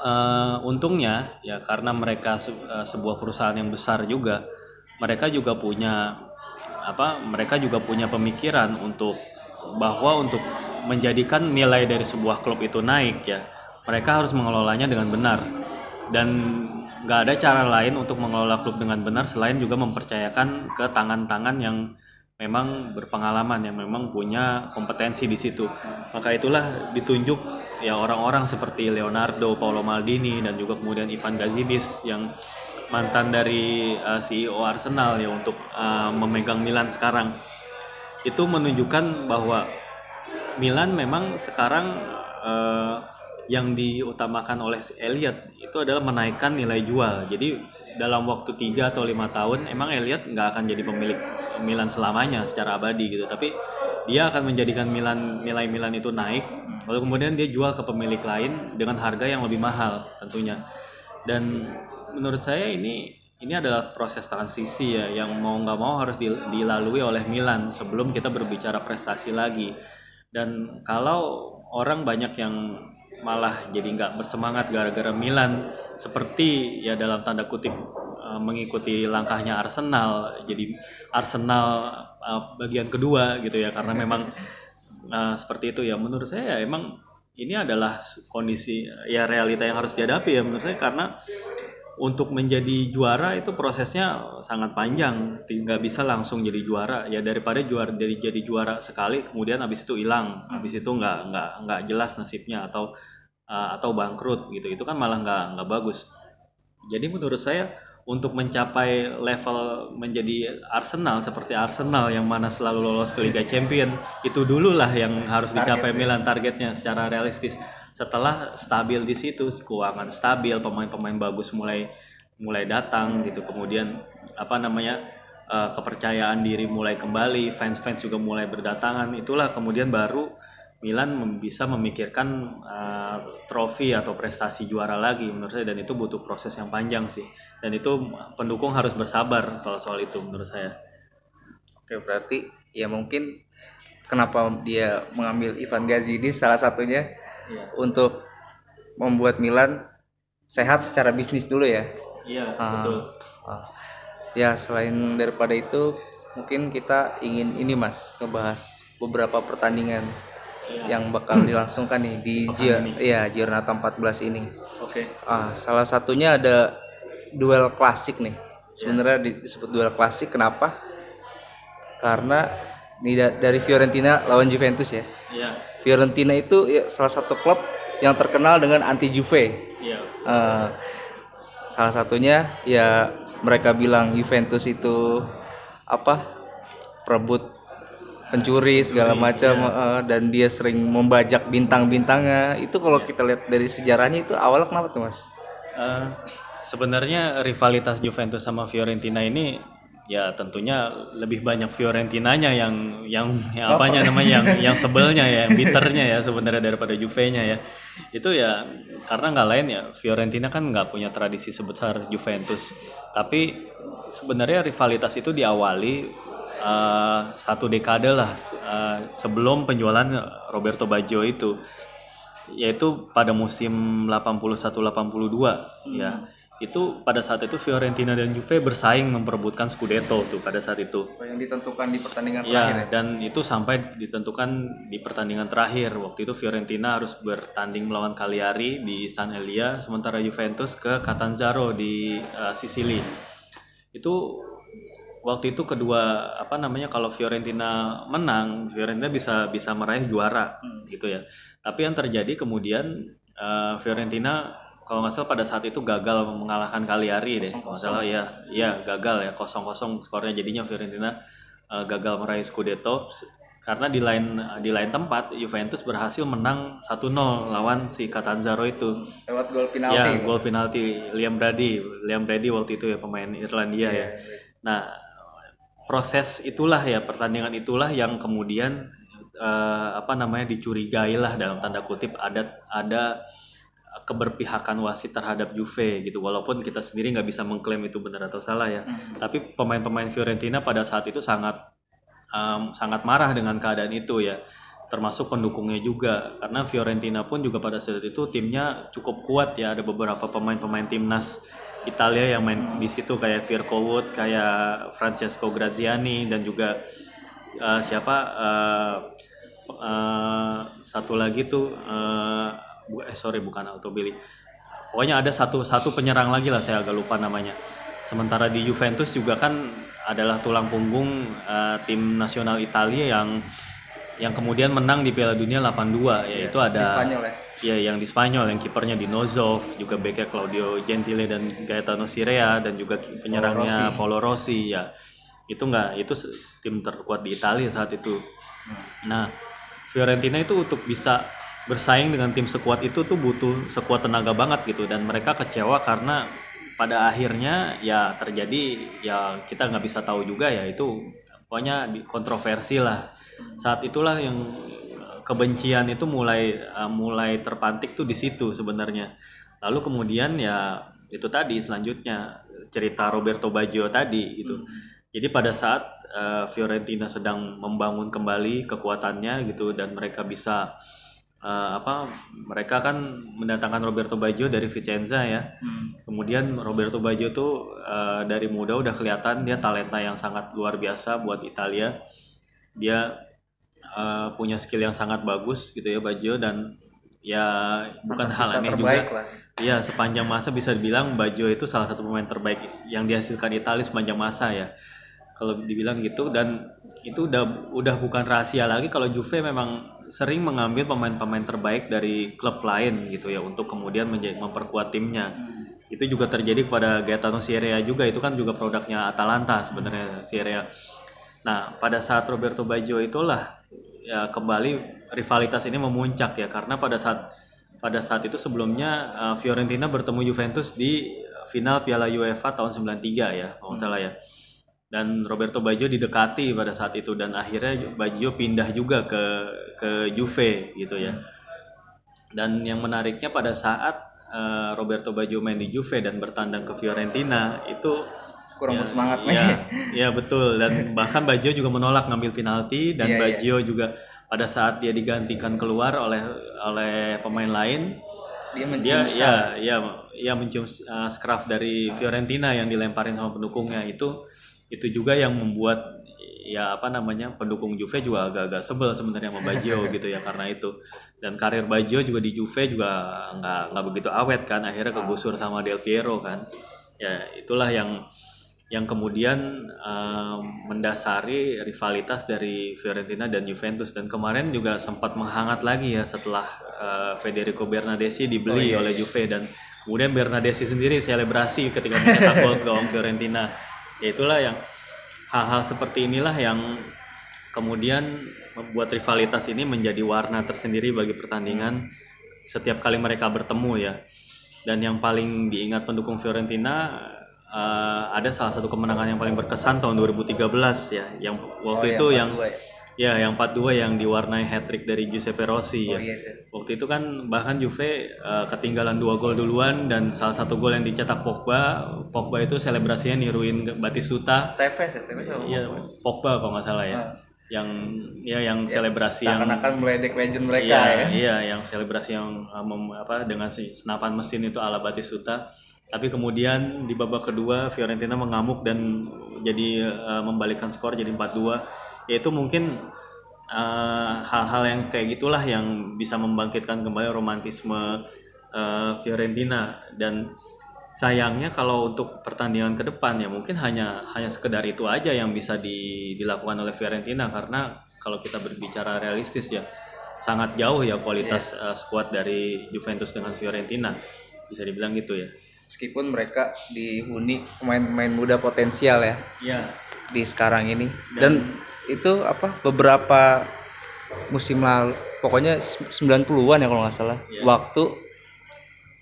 eh, untungnya ya karena mereka se- eh, sebuah perusahaan yang besar juga mereka juga punya apa mereka juga punya pemikiran untuk bahwa untuk menjadikan nilai dari sebuah klub itu naik ya. Mereka harus mengelolanya dengan benar. Dan nggak ada cara lain untuk mengelola klub dengan benar selain juga mempercayakan ke tangan-tangan yang memang berpengalaman yang memang punya kompetensi di situ. Maka itulah ditunjuk ya orang-orang seperti Leonardo, Paolo Maldini dan juga kemudian Ivan Gazidis yang mantan dari uh, CEO Arsenal ya untuk uh, memegang Milan sekarang. Itu menunjukkan bahwa Milan memang sekarang uh, yang diutamakan oleh Elliot itu adalah menaikkan nilai jual. Jadi dalam waktu 3 atau lima tahun emang Elliot nggak akan jadi pemilik Milan selamanya secara abadi gitu. Tapi dia akan menjadikan Milan nilai Milan itu naik. Lalu kemudian dia jual ke pemilik lain dengan harga yang lebih mahal tentunya. Dan menurut saya ini ini adalah proses transisi ya yang mau nggak mau harus dil- dilalui oleh Milan sebelum kita berbicara prestasi lagi. Dan kalau orang banyak yang malah jadi nggak bersemangat gara-gara Milan seperti ya dalam tanda kutip eh, mengikuti langkahnya Arsenal jadi Arsenal eh, bagian kedua gitu ya karena memang eh, seperti itu ya. Menurut saya ya emang ini adalah kondisi ya realita yang harus dihadapi ya menurut saya karena untuk menjadi juara itu prosesnya sangat panjang. Nggak bisa langsung jadi juara. Ya daripada juara dari jadi juara sekali kemudian habis itu hilang. Habis itu nggak nggak nggak jelas nasibnya atau uh, atau bangkrut gitu. Itu kan malah nggak nggak bagus. Jadi menurut saya untuk mencapai level menjadi Arsenal seperti Arsenal yang mana selalu lolos ke Liga Champion itu dululah yang harus dicapai Milan targetnya secara realistis setelah stabil di situ keuangan stabil pemain-pemain bagus mulai mulai datang gitu. Kemudian apa namanya eh, kepercayaan diri mulai kembali fans-fans juga mulai berdatangan. Itulah kemudian baru Milan mem- bisa memikirkan eh, trofi atau prestasi juara lagi menurut saya. Dan itu butuh proses yang panjang sih. Dan itu pendukung harus bersabar kalau soal itu menurut saya. Oke, berarti ya mungkin kenapa dia mengambil Ivan Gazidis salah satunya Iya. untuk membuat Milan sehat secara bisnis dulu ya. iya Ah. betul Ah. Ya, selain daripada itu mungkin kita ingin ini Mas ngebahas beberapa pertandingan yang bakal dilangsungkan nih di Gia, ya Giornata 14 ini. Oke. Ah, salah satunya ada duel klasik nih. Sebenarnya di- disebut duel klasik kenapa? Karena ini da- dari Fiorentina lawan Juventus ya. Iya. Fiorentina itu ya, salah satu klub yang terkenal dengan anti Juve. Iya. Eh, salah satunya ya mereka bilang Juventus itu apa perebut pencuri segala macam eh, dan dia sering membajak bintang-bintangnya itu kalau kita lihat dari sejarahnya itu awalnya kenapa tuh mas? Eh, sebenarnya rivalitas Juventus sama Fiorentina ini ya tentunya lebih banyak Fiorentinanya yang yang, yang apanya namanya yang yang sebelnya ya, yang bitternya ya sebenarnya daripada Juve-nya ya. Itu ya karena nggak lain ya Fiorentina kan nggak punya tradisi sebesar Juventus. Tapi sebenarnya rivalitas itu diawali eh, satu dekade lah eh, sebelum penjualan Roberto Baggio itu yaitu pada musim 81-82 ya itu pada saat itu Fiorentina dan Juve bersaing memperebutkan Scudetto tuh pada saat itu. Yang ditentukan di pertandingan ya dan itu sampai ditentukan di pertandingan terakhir. Waktu itu Fiorentina harus bertanding melawan Cagliari di San Elia sementara Juventus ke Catanzaro di eh, Sicily itu waktu itu kedua apa namanya kalau Fiorentina menang Fiorentina bisa bisa meraih juara gitu ya. Tapi yang terjadi kemudian eh, Fiorentina kalau nggak salah pada saat itu gagal mengalahkan Cagliari deh. Kalau nggak salah ya ya gagal ya. Kosong kosong skornya jadinya Fiorentina eh, gagal meraih Scudetto. Karena di lain di lain tempat Juventus berhasil menang 1-0 lawan si Catanzaro itu. Lewat gol Ya, gol penalti Liam Brady. Liam Brady waktu itu ya pemain Irlandia ya. Nah, proses itulah ya pertandingan itulah yang kemudian eh, apa namanya dicurigai lah dalam tanda kutip ada ada keberpihakan wasit terhadap Juve gitu. Walaupun kita sendiri nggak bisa mengklaim itu benar atau salah ya. Tapi pemain-pemain Fiorentina pada saat itu sangat em, sangat marah dengan keadaan itu ya. Termasuk pendukungnya juga. Karena Fiorentina pun juga pada saat itu timnya cukup kuat ya. Ada beberapa pemain-pemain timnas Italia yang main di situ kayak Virko Wood, kayak Francesco Graziani dan juga eh, siapa eh, eh, satu lagi tuh eh, bu- eh sorry bukan Altobelli pokoknya ada satu satu penyerang lagi lah saya agak lupa namanya sementara di Juventus juga kan adalah tulang punggung eh, tim nasional Italia yang yang kemudian menang di Piala Dunia 82 yaitu ada Spanyol ya. Ya, yang di Spanyol, yang kipernya di Nozov, juga backnya Claudio Gentile dan Gaetano Sirea, dan juga penyerangnya Paolo Rossi. Ya, itu nggak, itu tim terkuat di Italia saat itu. Nah, Fiorentina itu untuk bisa bersaing dengan tim sekuat itu tuh butuh sekuat tenaga banget gitu, dan mereka kecewa karena pada akhirnya ya terjadi ya kita nggak bisa tahu juga ya itu pokoknya kontroversi lah. Saat itulah yang kebencian itu mulai uh, mulai terpantik tuh di situ sebenarnya. Lalu kemudian ya itu tadi selanjutnya cerita Roberto Baggio tadi gitu. Jadi pada saat uh, Fiorentina sedang membangun kembali kekuatannya gitu dan mereka bisa uh, apa mereka kan mendatangkan Roberto Baggio dari Vicenza ya. Kemudian Roberto Baggio tuh uh, dari muda udah kelihatan dia talenta yang sangat luar biasa buat Italia. Dia uh, punya skill yang sangat bagus gitu ya Baggio dan ya bukan hal aneh juga. lah. Iya sepanjang masa bisa dibilang Baggio itu salah satu pemain terbaik yang dihasilkan Italia sepanjang masa ya. Kalau dibilang gitu dan itu udah udah bukan rahasia lagi kalau Juve memang sering mengambil pemain-pemain terbaik dari klub lain gitu ya untuk kemudian menjadi memperkuat timnya. Itu juga terjadi kepada Gaetano Sierea juga itu kan juga produknya Atalanta sebenarnya Sierea. Nah, pada saat Roberto Baggio itulah ya kembali rivalitas ini memuncak ya karena pada saat pada saat itu sebelumnya uh, Fiorentina bertemu Juventus di final Piala UEFA tahun 93 ya, kalau nggak salah ya. Dan Roberto Baggio didekati pada saat itu dan akhirnya Baggio pindah juga ke ke Juve gitu ya. Dan yang menariknya pada saat uh, Roberto Baggio main di Juve dan bertandang ke Fiorentina itu Kurang ya, bersemangat ya, ya betul dan bahkan Baggio juga menolak ngambil penalti dan Iya, iya. Baggio juga pada saat dia digantikan keluar oleh oleh pemain lain Dia dia mencium ya ya ya mencium uh, scruff dari Fiorentina yang dilemparin sama pendukungnya itu itu juga yang membuat ya apa namanya pendukung Juve juga agak-agak sebel sebenarnya sama Baggio gitu ya karena itu. Dan karir Baggio juga di Juve juga nggak nggak begitu awet kan akhirnya kegusur sama Del Piero kan. Ya itulah yang yang kemudian um, mendasari rivalitas dari Fiorentina dan Juventus. Dan kemarin juga sempat menghangat lagi ya setelah uh, Federico Bernardeschi dibeli oleh Juve. Dan kemudian Bernardeschi sendiri selebrasi ketika mencetak gol ke Fiorentina ya itulah yang hal-hal seperti inilah yang kemudian membuat rivalitas ini menjadi warna tersendiri bagi pertandingan setiap kali mereka bertemu ya. Dan yang paling diingat pendukung Fiorentina uh, ada salah satu kemenangan yang paling berkesan tahun 2013 ya yang waktu itu yang ya yang 4-2 yang diwarnai hat trick dari Giuseppe Rossi ya. iya itu. Waktu itu kan bahkan Juve uh, ketinggalan dua gol duluan dan salah satu gol yang dicetak Pogba, Pogba itu selebrasinya niruin Batistuta. Tevez ya, Tevez sama Iya, Pogba kalau nggak salah ya. Yang ya yang selebrasi yang seakan-akan meledek legend mereka iya, ya. Iya, yang selebrasi yang uh, mem- apa dengan senapan mesin itu ala Batistuta. Tapi kemudian di babak kedua Fiorentina mengamuk dan jadi uh, membalikkan skor jadi 4-2. Yaitu mungkin uh, hal-hal yang kayak gitulah yang bisa membangkitkan kembali romantisme uh, Fiorentina. Dan sayangnya kalau untuk pertandingan ke depan ya mungkin hanya hanya sekedar itu aja yang bisa di- dilakukan oleh Fiorentina. Karena kalau kita berbicara realistis ya sangat jauh ya kualitas uh, skuad dari Juventus dengan Fiorentina. Bisa dibilang gitu ya. Meskipun mereka dihuni pemain-pemain muda potensial ya Ya, di sekarang ini. Dan, itu apa beberapa musim lalu pokoknya 90-an ya kalau nggak salah. Waktu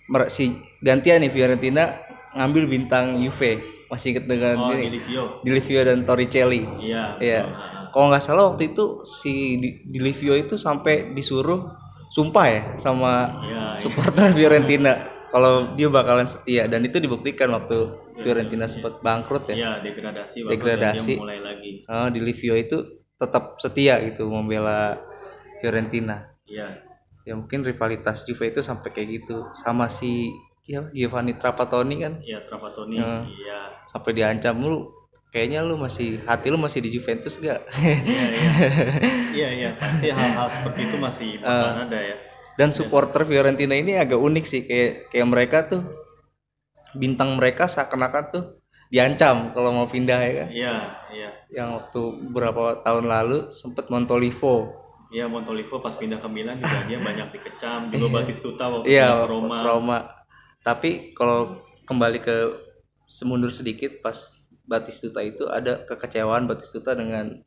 mer- si gantian nih Fiorentina ngambil bintang Juve. Masih inget dengan oh ini dan Torricelli. Iya. Iya. betul. Ah, Kalau nggak salah waktu itu si di, di Livio itu sampai disuruh sumpah ya sama Iya, supporter Fiorentina kalau dia bakalan setia dan itu dibuktikan waktu Fiorentina sempat bangkrut ya. Iya, degradasi Degradasi. dia mulai lagi. Oh, di Livio itu tetap setia gitu membela Fiorentina. Iya. Ya mungkin rivalitas Juve itu sampai kayak gitu sama si ya, Giovanni Trapattoni kan Iya, Trapattoni. Iya. sampai diancam lu kayaknya lu masih hati lu masih di Juventus gak? Iya, iya. Iya, iya, pasti hal-hal seperti itu masih Ah. bakalan ada ya. Dan supporter Fiorentina ini agak unik sih kayak kayak mereka tuh bintang mereka seakan-akan tuh diancam kalau mau pindah ya kan. Iya, iya. Yang waktu beberapa tahun lalu sempet Montolivo. Iya, Montolivo pas pindah ke Milan juga dia banyak dikecam, juga Batistuta waktu Iya, ke Roma. trauma. Tapi kalau kembali ke semundur sedikit pas Batistuta itu ada kekecewaan Batistuta dengan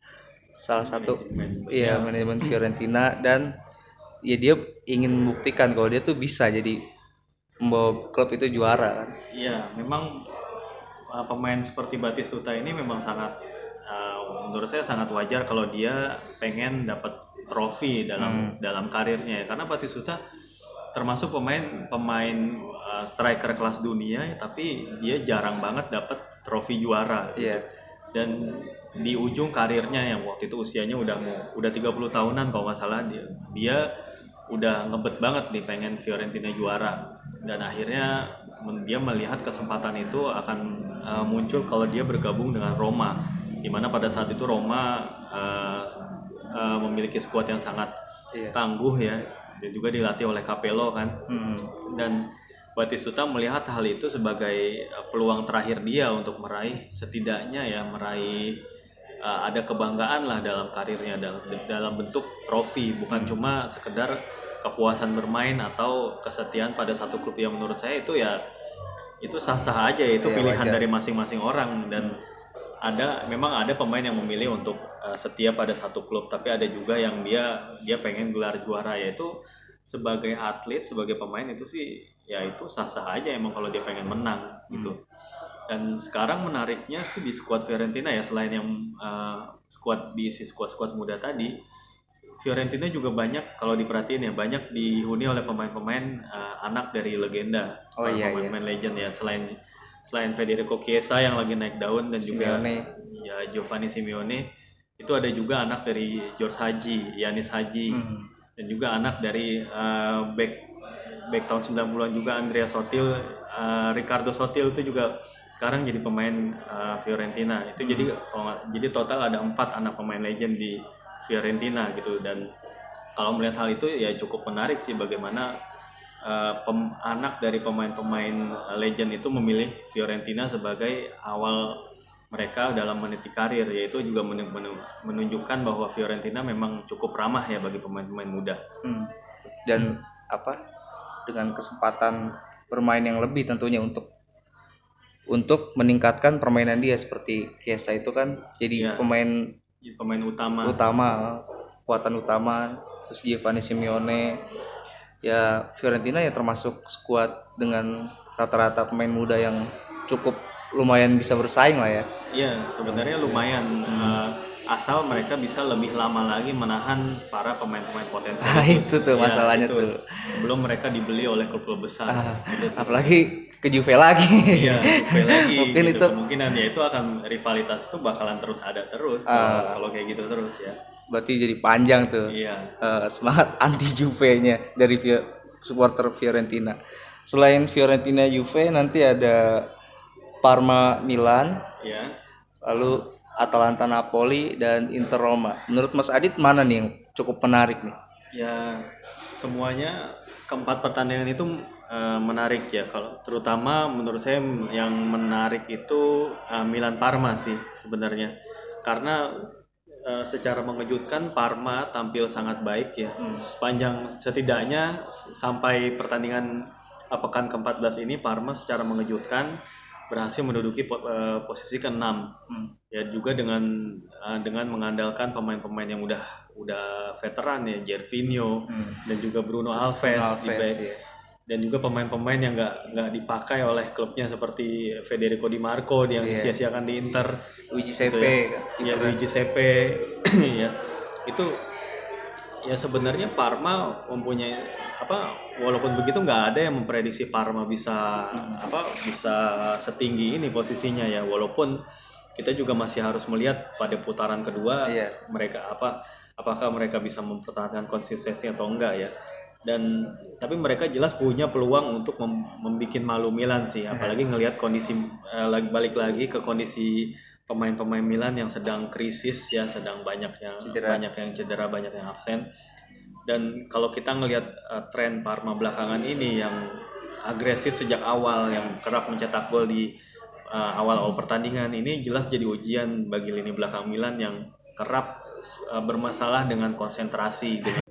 salah satu Manajemen. iya manajemen Fiorentina dan ya dia ingin membuktikan kalau dia tuh bisa jadi membawa klub itu juara kan. Iya, memang uh, pemain seperti Batistuta ini memang sangat uh, menurut saya sangat wajar kalau dia pengen dapat trofi dalam dalam karirnya ya. Karena Batistuta termasuk pemain pemain uh, striker kelas dunia tapi dia jarang banget dapat trofi juara gitu. Iya. Dan di ujung karirnya yang waktu itu usianya udah mau udah 30 tahunan kalau nggak salah dia dia udah ngebet banget nih pengen Fiorentina juara dan akhirnya dia melihat kesempatan itu akan uh, muncul kalau dia bergabung dengan Roma. Di mana pada saat itu Roma uh, uh, memiliki skuad yang sangat Iya. tangguh ya. Dan juga dilatih oleh Capello kan. Hmm. dan Batistuta melihat hal itu sebagai peluang terakhir dia untuk meraih setidaknya ya meraih uh, ada kebanggaan lah dalam karirnya dalam dalam bentuk trofi. Bukan cuma sekedar kepuasan bermain atau kesetiaan pada satu klub yang menurut saya itu ya itu sah-sah aja itu Iya, pilihan wajar. dari masing-masing orang. Dan ada memang ada pemain yang memilih untuk uh, setia pada satu klub tapi ada juga yang dia dia pengen gelar juara. Yaitu sebagai atlet sebagai pemain itu sih ya itu sah-sah aja emang kalau dia pengen menang gitu. Dan sekarang menariknya sih di skuad Fiorentina ya selain yang uh, skuad diisi skuad-skuad muda tadi Fiorentina juga banyak kalau diperhatiin ya banyak dihuni oleh pemain-pemain uh, anak dari legenda Oh, iya, pemain-pemain legend ya selain selain Federico Chiesa yang lagi naik daun dan juga Simeone. ya Giovanni Simeone itu ada juga anak dari George Haji, Yanis Haji Hmm. dan juga anak dari uh, back back tahun 90-an juga Andrea Sotil, uh, Ricardo Sotil itu juga sekarang jadi pemain uh, Fiorentina. Itu jadi kalau nggak- jadi total ada empat anak pemain legend di Fiorentina gitu dan kalau melihat hal itu ya cukup menarik sih bagaimana uh, pem- anak dari pemain-pemain legend itu memilih Fiorentina sebagai awal mereka dalam meniti karir yaitu juga men- men- menunjukkan bahwa Fiorentina memang cukup ramah ya bagi pemain-pemain muda. Hmm. Dan apa? Dengan kesempatan bermain yang lebih tentunya untuk untuk meningkatkan permainan dia seperti Kiesa itu kan jadi Iya. pemain Pemain utama. utama kekuatan utama terus Giovanni Simeone ya Fiorentina ya termasuk skuad dengan rata-rata pemain muda yang cukup lumayan bisa bersaing lah ya Iya, sebenarnya lumayan eh, asal mereka bisa lebih lama lagi menahan para pemain-pemain potensial. Nah, itu tuh Ya, masalahnya itu. tuh. Sebelum mereka dibeli oleh klub-klub besar. Gitu sih. apalagi ke Juve lagi Iya, Juve lagi. Mungkin gitu. itu- kemungkinan ya itu akan rivalitas itu bakalan terus ada terus kalau kalau kayak gitu terus ya. berarti jadi panjang tuh Iya. eh, semangat anti Juve-nya dari supporter Fiorentina. Selain Fiorentina Juve nanti ada Parma Milan, Ya. lalu Atalanta Napoli dan Inter Roma. Menurut Mas Adit mana nih yang cukup menarik nih? Ya semuanya keempat pertandingan itu eh, menarik ya kalau terutama menurut saya yang menarik itu eh, Milan Parma sih sebenarnya. Karena eh, secara mengejutkan Parma tampil sangat baik ya. Sepanjang setidaknya sampai pertandingan pekan ke-14 ini Parma secara mengejutkan berhasil menduduki po- eh, posisi ke-6 ya juga dengan eh, dengan mengandalkan pemain-pemain yang udah udah veteran ya Gervinho dan juga Bruno Alves, di Alves, back. ya. Dan juga pemain-pemain yang nggak nggak dipakai oleh klubnya seperti Federico Di Marco yang Iya. disia-siakan di Inter. Luigi gitu Sepe, ya, ya Luigi Sepe ya itu ya sebenarnya Parma mempunyai apa walaupun begitu nggak ada yang memprediksi Parma bisa apa bisa setinggi ini posisinya ya. Walaupun kita juga masih harus melihat pada putaran kedua Iya. mereka apa apakah mereka bisa mempertahankan konsistensi atau enggak ya dan tapi mereka jelas punya peluang untuk mem membuat malu Milan sih. Apalagi ngelihat kondisi eh, balik lagi ke kondisi pemain-pemain Milan yang sedang krisis ya sedang banyak yang Cedera. banyak yang cedera banyak yang absen. Dan kalau kita ngelihat eh, tren Parma belakangan ini yang agresif sejak awal yang kerap mencetak gol di eh, awal-awal pertandingan ini jelas jadi ujian bagi lini belakang Milan yang kerap eh, bermasalah dengan konsentrasi. dengan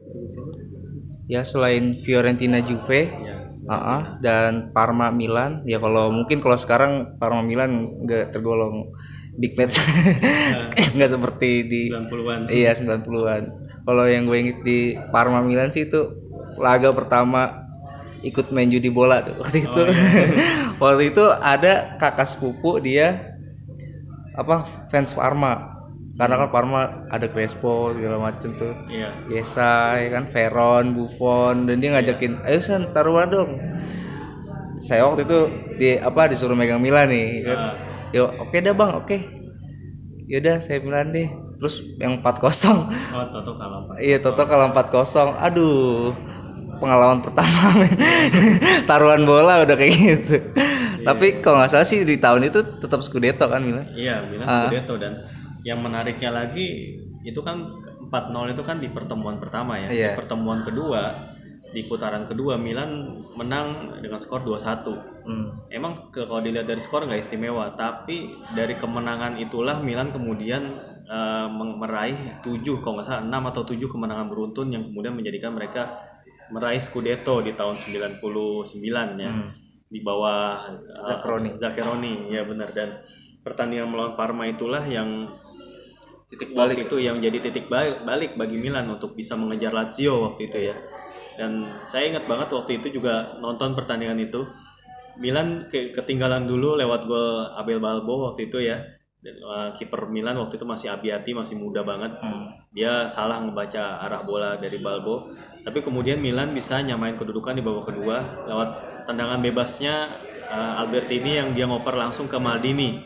Ya selain Fiorentina Juve, ya, ah, dan Parma Milan, ya kalau mungkin kalau sekarang Parma Milan nggak tergolong big match, nggak seperti di 90-an Iya 90-an. Kalau yang gue inget di Parma Milan sih itu laga pertama ikut main judi bola tuh waktu itu. waktu itu ada kakak sepupu dia apa fans Parma. Karena kan Parma ada Crespo segala macem tuh. iya Yesa, ya kan Veron, Buffon dan dia ngajakin, "Ayo San, taruhan dong." Saya waktu itu di apa disuruh megang Milan nih. Kan. Ah. Yo, oke dah Bang, oke. Yaudah saya Milan deh. Terus yang 4-0 oh Toto kalah Pak. Iya Toto kalah 4-0 Aduh Pengalaman pertama men Taruhan bola udah kayak gitu Tapi kalau nggak salah sih di tahun itu tetap Scudetto kan Milan Iya, Milan. Scudetto dan yang menariknya lagi itu kan 4-0 itu kan di pertemuan pertama ya. Iya. Di pertemuan kedua di putaran kedua Milan menang dengan skor 2-1. hmm. Emang ke- kalau dilihat dari skor nggak istimewa, tapi dari kemenangan itulah Milan kemudian meng- meraih 7 kalau nggak salah 6 atau 7 kemenangan beruntun yang kemudian menjadikan mereka meraih Scudetto di tahun 99 ya. Di bawah eh, Zaccheroni. Zaccheroni, ya benar dan pertandingan melawan Parma itulah yang Titik waktu itu yang jadi titik balik, balik bagi Milan untuk bisa mengejar Lazio waktu itu ya. Dan saya ingat banget waktu itu juga nonton pertandingan itu. Milan ke- ketinggalan dulu lewat gol Abel Balbo waktu itu ya. Dan, uh, kiper Milan waktu itu masih Abiati masih muda banget. Dia salah ngebaca arah bola dari Balbo. Tapi kemudian Milan bisa nyamain kedudukan di babak kedua lewat tendangan bebasnya uh, Albertini yang dia ngoper langsung ke Maldini.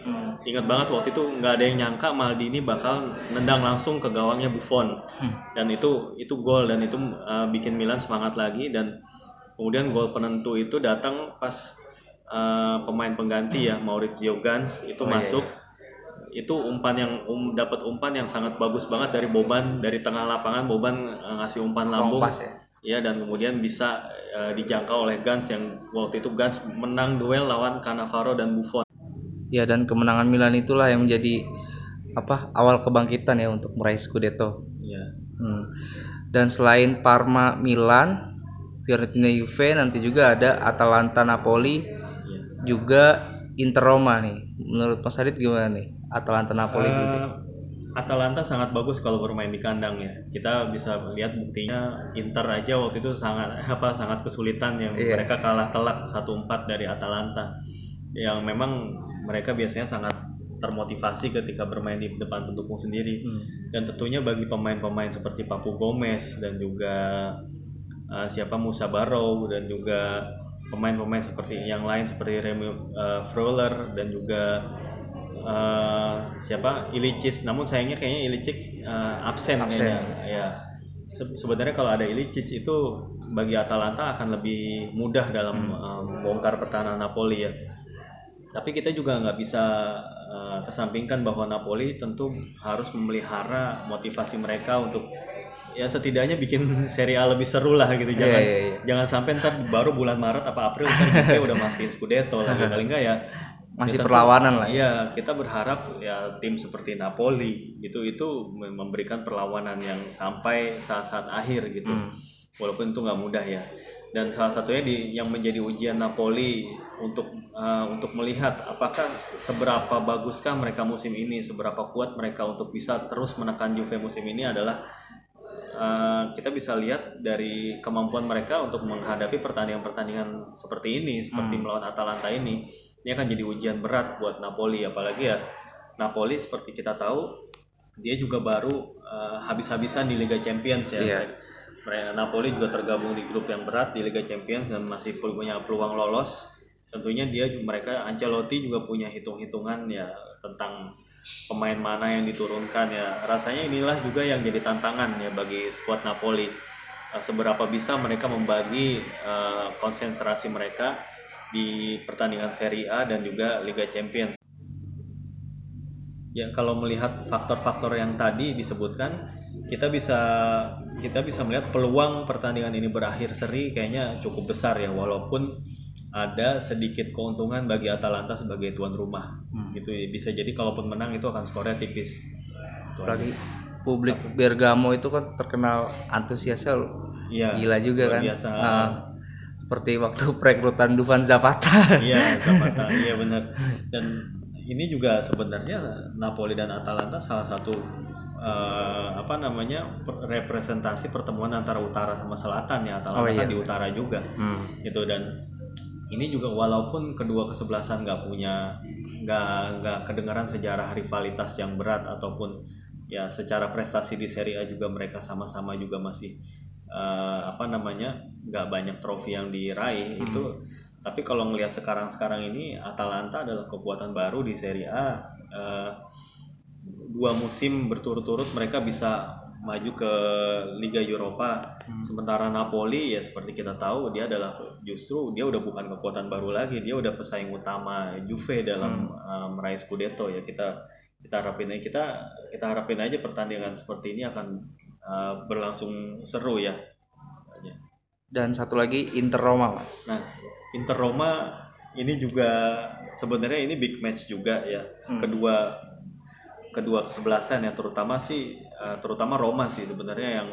Ingat banget waktu itu nggak ada yang nyangka Maldini bakal nendang langsung ke gawangnya Buffon. Dan itu itu gol dan itu uh, bikin Milan semangat lagi dan kemudian gol penentu itu datang pas eh, pemain pengganti ya Maurizio Gans itu Oh, iya, masuk itu umpan yang um, dapat umpan yang sangat bagus banget dari Boban dari tengah lapangan Boban ngasih umpan lambung Kompas ya. Ya dan kemudian bisa eh, dijangkau oleh Gans yang waktu itu Gans menang duel lawan Cannavaro dan Buffon Ya dan kemenangan Milan itulah yang menjadi apa awal kebangkitan ya untuk meraih Scudetto. ya Hmm. Dan selain Parma, Milan, Fiorentina, Juve, nanti juga ada Atalanta, Napoli, ya juga Inter Roma nih. Menurut Mas Adit gimana nih? Atalanta, Napoli deh. Eh, Atalanta sangat bagus kalau bermain di kandang ya. Kita bisa lihat buktinya Inter aja waktu itu sangat apa sangat kesulitan yang Iya. mereka kalah telak 1-4 dari Atalanta. Yang memang mereka biasanya sangat termotivasi ketika bermain di depan pendukung sendiri. Hmm. Dan tentunya bagi pemain-pemain seperti Papu Gomez dan juga uh, siapa Musa Barrow dan juga pemain-pemain seperti yang lain seperti Remy uh, Freuler dan juga uh, siapa Ilicic. Namun sayangnya kayaknya Ilicic uh, absen, Absen. kayaknya. Ya. Se- sebenarnya kalau ada Ilicic itu bagi Atalanta akan lebih mudah dalam uh, bongkar pertahanan Napoli ya. Tapi kita juga nggak bisa uh, kesampingkan bahwa Napoli tentu harus memelihara motivasi mereka untuk ya setidaknya bikin Serie A lebih seru lah gitu. Jangan iya, iya. jangan sampai ntar baru bulan Maret apa April ntar Juve udah mastiin Scudetto lagi paling enggak ya Masih tentu- perlawanan lah ya. Iya, kita berharap ya tim seperti Napoli gitu itu mem- memberikan perlawanan yang sampai saat-saat akhir gitu. Hmm. Walaupun itu nggak mudah ya. Dan salah satunya di yang menjadi ujian Napoli untuk uh, untuk melihat apakah se- seberapa baguskah mereka musim ini, seberapa kuat mereka untuk bisa terus menekan Juve musim ini adalah uh, kita bisa lihat dari kemampuan mereka untuk menghadapi pertandingan-pertandingan seperti ini, seperti melawan Atalanta ini. Ini akan jadi ujian berat buat Napoli, apalagi ya Napoli seperti kita tahu dia juga baru uh, habis-habisan di Liga Champions ya. Iya. Mereka Napoli juga tergabung di grup yang berat di Liga Champions dan masih punya peluang lolos. Tentunya dia mereka Ancelotti juga punya hitung-hitungan ya tentang pemain mana yang diturunkan ya. Rasanya inilah juga yang jadi tantangan ya bagi skuad Napoli. Eh, Seberapa bisa mereka membagi eh, konsentrasi mereka di pertandingan Serie A dan juga Liga Champions. Ya kalau melihat faktor-faktor yang tadi disebutkan, kita bisa kita bisa melihat peluang pertandingan ini berakhir seri kayaknya cukup besar ya walaupun ada sedikit keuntungan bagi Atalanta sebagai tuan rumah. Gitu ya. bisa jadi kalaupun menang itu akan skornya tipis. Apalagi publik Bergamo itu kan terkenal antusiasnya Iya. gila juga luar kan. biasa. Nah, seperti waktu perekrutan Dufan Zapata. Iya, Zapata. iya benar. Dan ini juga sebenarnya Napoli dan Atalanta salah satu eh, apa namanya representasi pertemuan antara utara sama selatan ya. Atalanta Oh, iya, kan di utara juga. Hmm. Gitu dan ini juga walaupun kedua kesebelasan nggak punya nggak nggak kedengaran sejarah rivalitas yang berat ataupun ya secara prestasi di Serie A juga mereka sama-sama juga masih eh, apa namanya nggak banyak trofi yang diraih itu. Tapi kalau ngelihat sekarang-sekarang ini Atalanta adalah kekuatan baru di Serie A. Eh, dua musim berturut-turut mereka bisa maju ke Liga Eropa. Sementara Napoli ya seperti kita tahu dia adalah justru dia udah bukan kekuatan baru lagi. Dia udah pesaing utama Juve dalam uh, meraih Scudetto ya. Kita kita harapin aja kita kita harapin aja pertandingan seperti ini akan uh, berlangsung seru ya. Dan satu lagi Inter Roma, Mas. Nah, Inter Roma ini juga sebenarnya ini big match juga ya. Kedua kedua kesebelasan ya terutama sih eh, terutama Roma sih sebenarnya yang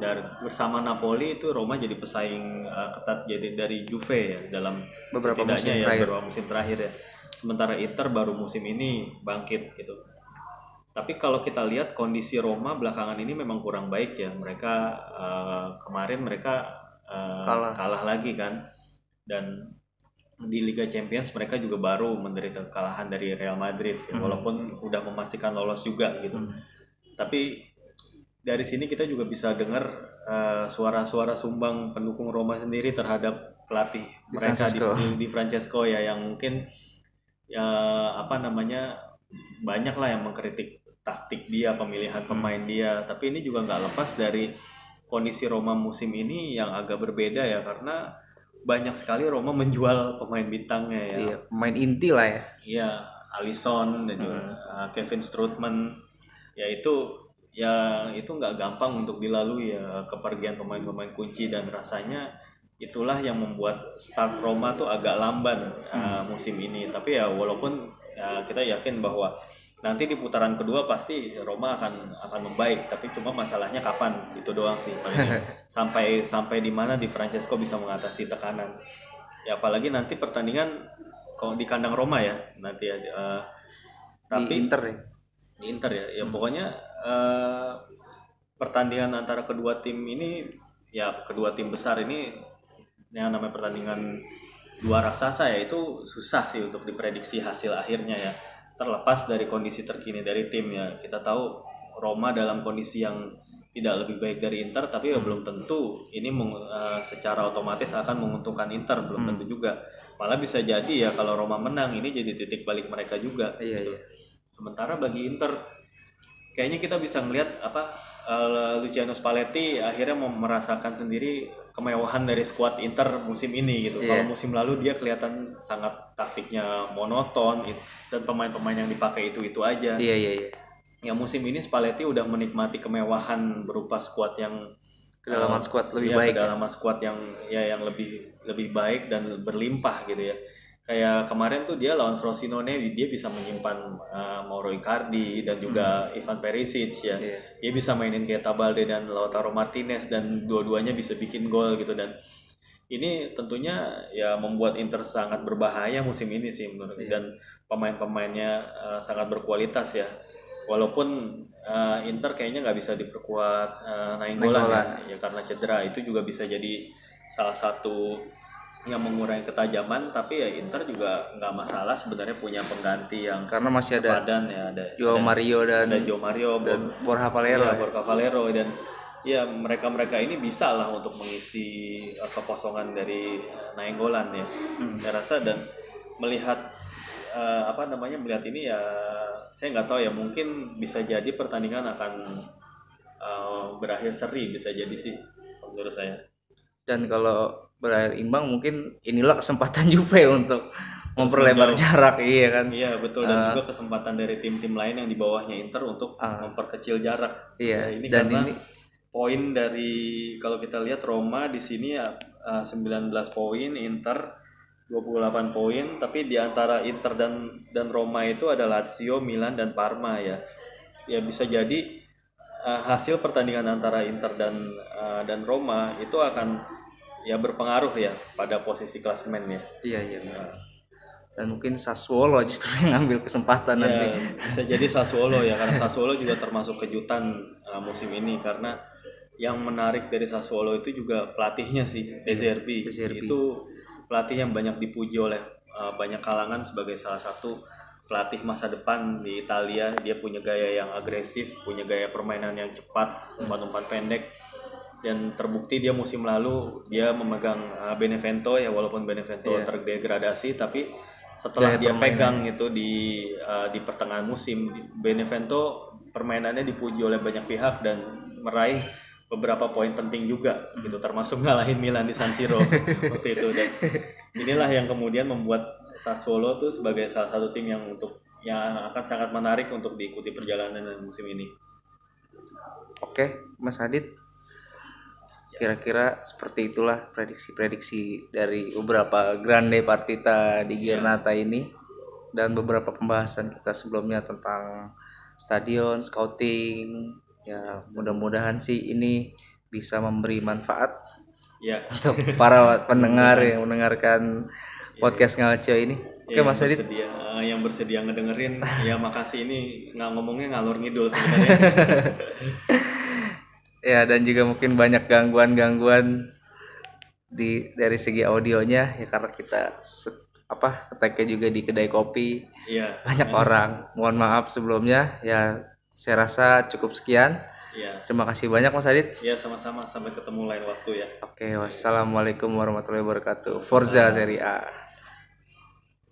dari bersama Napoli itu Roma jadi pesaing eh, ketat jadi dari Juve ya dalam Beberapa musim ya terakhir. beberapa musim terakhir ya. Sementara Inter baru musim ini bangkit gitu. Tapi kalau kita lihat kondisi Roma belakangan ini memang kurang baik ya. Mereka eh, kemarin mereka eh, Kalah. kalah lagi kan. Dan di Liga Champions mereka juga baru menderita kekalahan dari Real Madrid ya, walaupun udah memastikan lolos juga gitu. Tapi dari sini kita juga bisa dengar eh, suara-suara sumbang pendukung Roma sendiri terhadap pelatih Di mereka di, Francesco. di, di Francesco ya yang mungkin ya apa namanya banyak lah yang mengkritik taktik dia, pemilihan pemain dia. Tapi ini juga nggak lepas dari kondisi Roma musim ini yang agak berbeda ya karena banyak sekali Roma menjual pemain bintangnya ya. Iya, pemain inti lah ya. Iya, Alisson dan juga uh, Kevin Strootman. Ya itu ya itu nggak gampang untuk dilalui ya kepergian pemain-pemain kunci dan rasanya itulah yang membuat start Roma tuh agak lamban uh, musim ini. Tapi ya walaupun ya, kita yakin bahwa nanti di putaran kedua pasti Roma akan akan membaik tapi cuma masalahnya kapan? Itu doang sih paling sampai sampai di mana di Francesco bisa mengatasi tekanan. Ya apalagi nanti pertandingan kalau di kandang Roma ya nanti ya eh, tapi Di Inter ya. di Inter ya. Ya pokoknya eh, pertandingan antara kedua tim ini ya kedua tim besar ini yang namanya pertandingan dua raksasa ya itu susah sih untuk diprediksi hasil akhirnya ya terlepas dari kondisi terkini dari tim ya kita tahu Roma dalam kondisi yang tidak lebih baik dari Inter tapi ya belum tentu ini meng- eh, secara otomatis akan menguntungkan Inter belum tentu juga malah bisa jadi ya kalau Roma menang ini jadi titik balik mereka juga Iya, gitu. iya. sementara bagi Inter kayaknya kita bisa melihat apa eh, Luciano Spalletti akhirnya mau merasakan sendiri kemewahan dari skuad Inter musim ini gitu. Iya. Kalau musim lalu dia kelihatan sangat taktiknya monoton it- dan pemain-pemain yang dipakai itu itu aja. Iya, iya, iya. Ya musim ini Spalletti udah menikmati kemewahan berupa skuad yang Kedalaman eh, skuad lebih iya, baik ya. kedalaman skuad yang ya yang lebih lebih baik dan berlimpah gitu ya. Kayak kemarin tuh dia lawan Frosinone dia bisa menyimpan uh, Mauro Icardi dan juga Ivan Perisic ya. Iya. Dia bisa mainin kayak Tabalde dan Lautaro Martinez dan dua-duanya bisa bikin gol gitu dan ini tentunya ya membuat Inter sangat berbahaya musim ini sih menurut Iya. dan pemain-pemainnya uh, sangat berkualitas ya. Walaupun uh, Inter kayaknya nggak bisa diperkuat uh, Nainggolan ya, ya karena cedera itu juga bisa jadi salah satu yang mengurangi ketajaman tapi ya Inter juga nggak masalah sebenarnya punya pengganti yang Karena masih ada padan ya ada Joao ada- Mario dan ada Joe Mario dan Bor- Borja Valero. Iya, ya. Borja Valero dan ya mereka-mereka ini bisa lah untuk mengisi uh, kekosongan dari uh, Nainggolan ya. Saya rasa dan melihat uh, apa namanya melihat ini ya saya nggak tahu ya mungkin bisa jadi pertandingan akan uh, berakhir seri bisa jadi sih menurut saya. Dan kalau berakhir imbang mungkin inilah kesempatan Juve untuk memperlebar jarak, iya kan? Iya betul dan juga kesempatan dari tim-tim lain yang di bawahnya Inter untuk Ah. memperkecil jarak. Iya. Ya, ini dan karena ini poin dari kalau kita lihat Roma di sini ya uh, 19 poin, Inter 28 poin, tapi di antara Inter dan dan Roma itu ada Lazio, Milan dan Parma ya. Ya bisa jadi uh, hasil pertandingan antara Inter dan uh, dan Roma itu akan ya berpengaruh ya pada posisi klasemen ya. iya iya. benar. Dan mungkin Sassuolo justru yang ngambil kesempatan nanti. Ya, bisa jadi Sassuolo ya karena Sassuolo juga termasuk kejutan uh, musim ini karena yang menarik dari Sassuolo itu juga pelatihnya sih De Zerbi. De Zerbi. Itu pelatih yang banyak dipuji oleh uh, banyak kalangan sebagai salah satu pelatih masa depan di Italia. Dia punya gaya yang agresif, punya gaya permainan yang cepat, umpan-umpan pendek dan terbukti dia musim lalu dia memegang uh, Benevento ya walaupun Benevento Iya. terdegradasi tapi setelah Gaya dia permainan. pegang itu di uh, di pertengahan musim Benevento permainannya dipuji oleh banyak pihak dan meraih beberapa poin penting juga gitu termasuk ngalahin Milan di San Siro waktu itu dan inilah yang kemudian membuat Sassuolo tuh sebagai salah satu tim yang untuk yang akan sangat menarik untuk diikuti perjalanan musim ini. Oke, Mas Adit. Kira-kira seperti itulah prediksi-prediksi dari beberapa grande partita di Giornata ini dan beberapa pembahasan kita sebelumnya tentang stadion, scouting. Ya, mudah-mudahan sih ini bisa memberi manfaat Ya, untuk para pendengar yang mendengarkan podcast Ngalcio ini. Oke, yang Mas Adit. bersedia, eh, yang bersedia ngedengerin, ya makasih ini nggak ngomongnya ngalor ngidul sebenarnya. Ya, dan juga mungkin banyak gangguan-gangguan di dari segi audionya ya karena kita se- apa keteknya juga di kedai kopi Iya, banyak orang. Mohon maaf sebelumnya. Ya, saya rasa cukup sekian. iya, Terima kasih banyak Mas Adit. ya sama-sama sampai ketemu lain waktu ya. Oke, wassalamualaikum warahmatullahi wabarakatuh. Forza Serie A.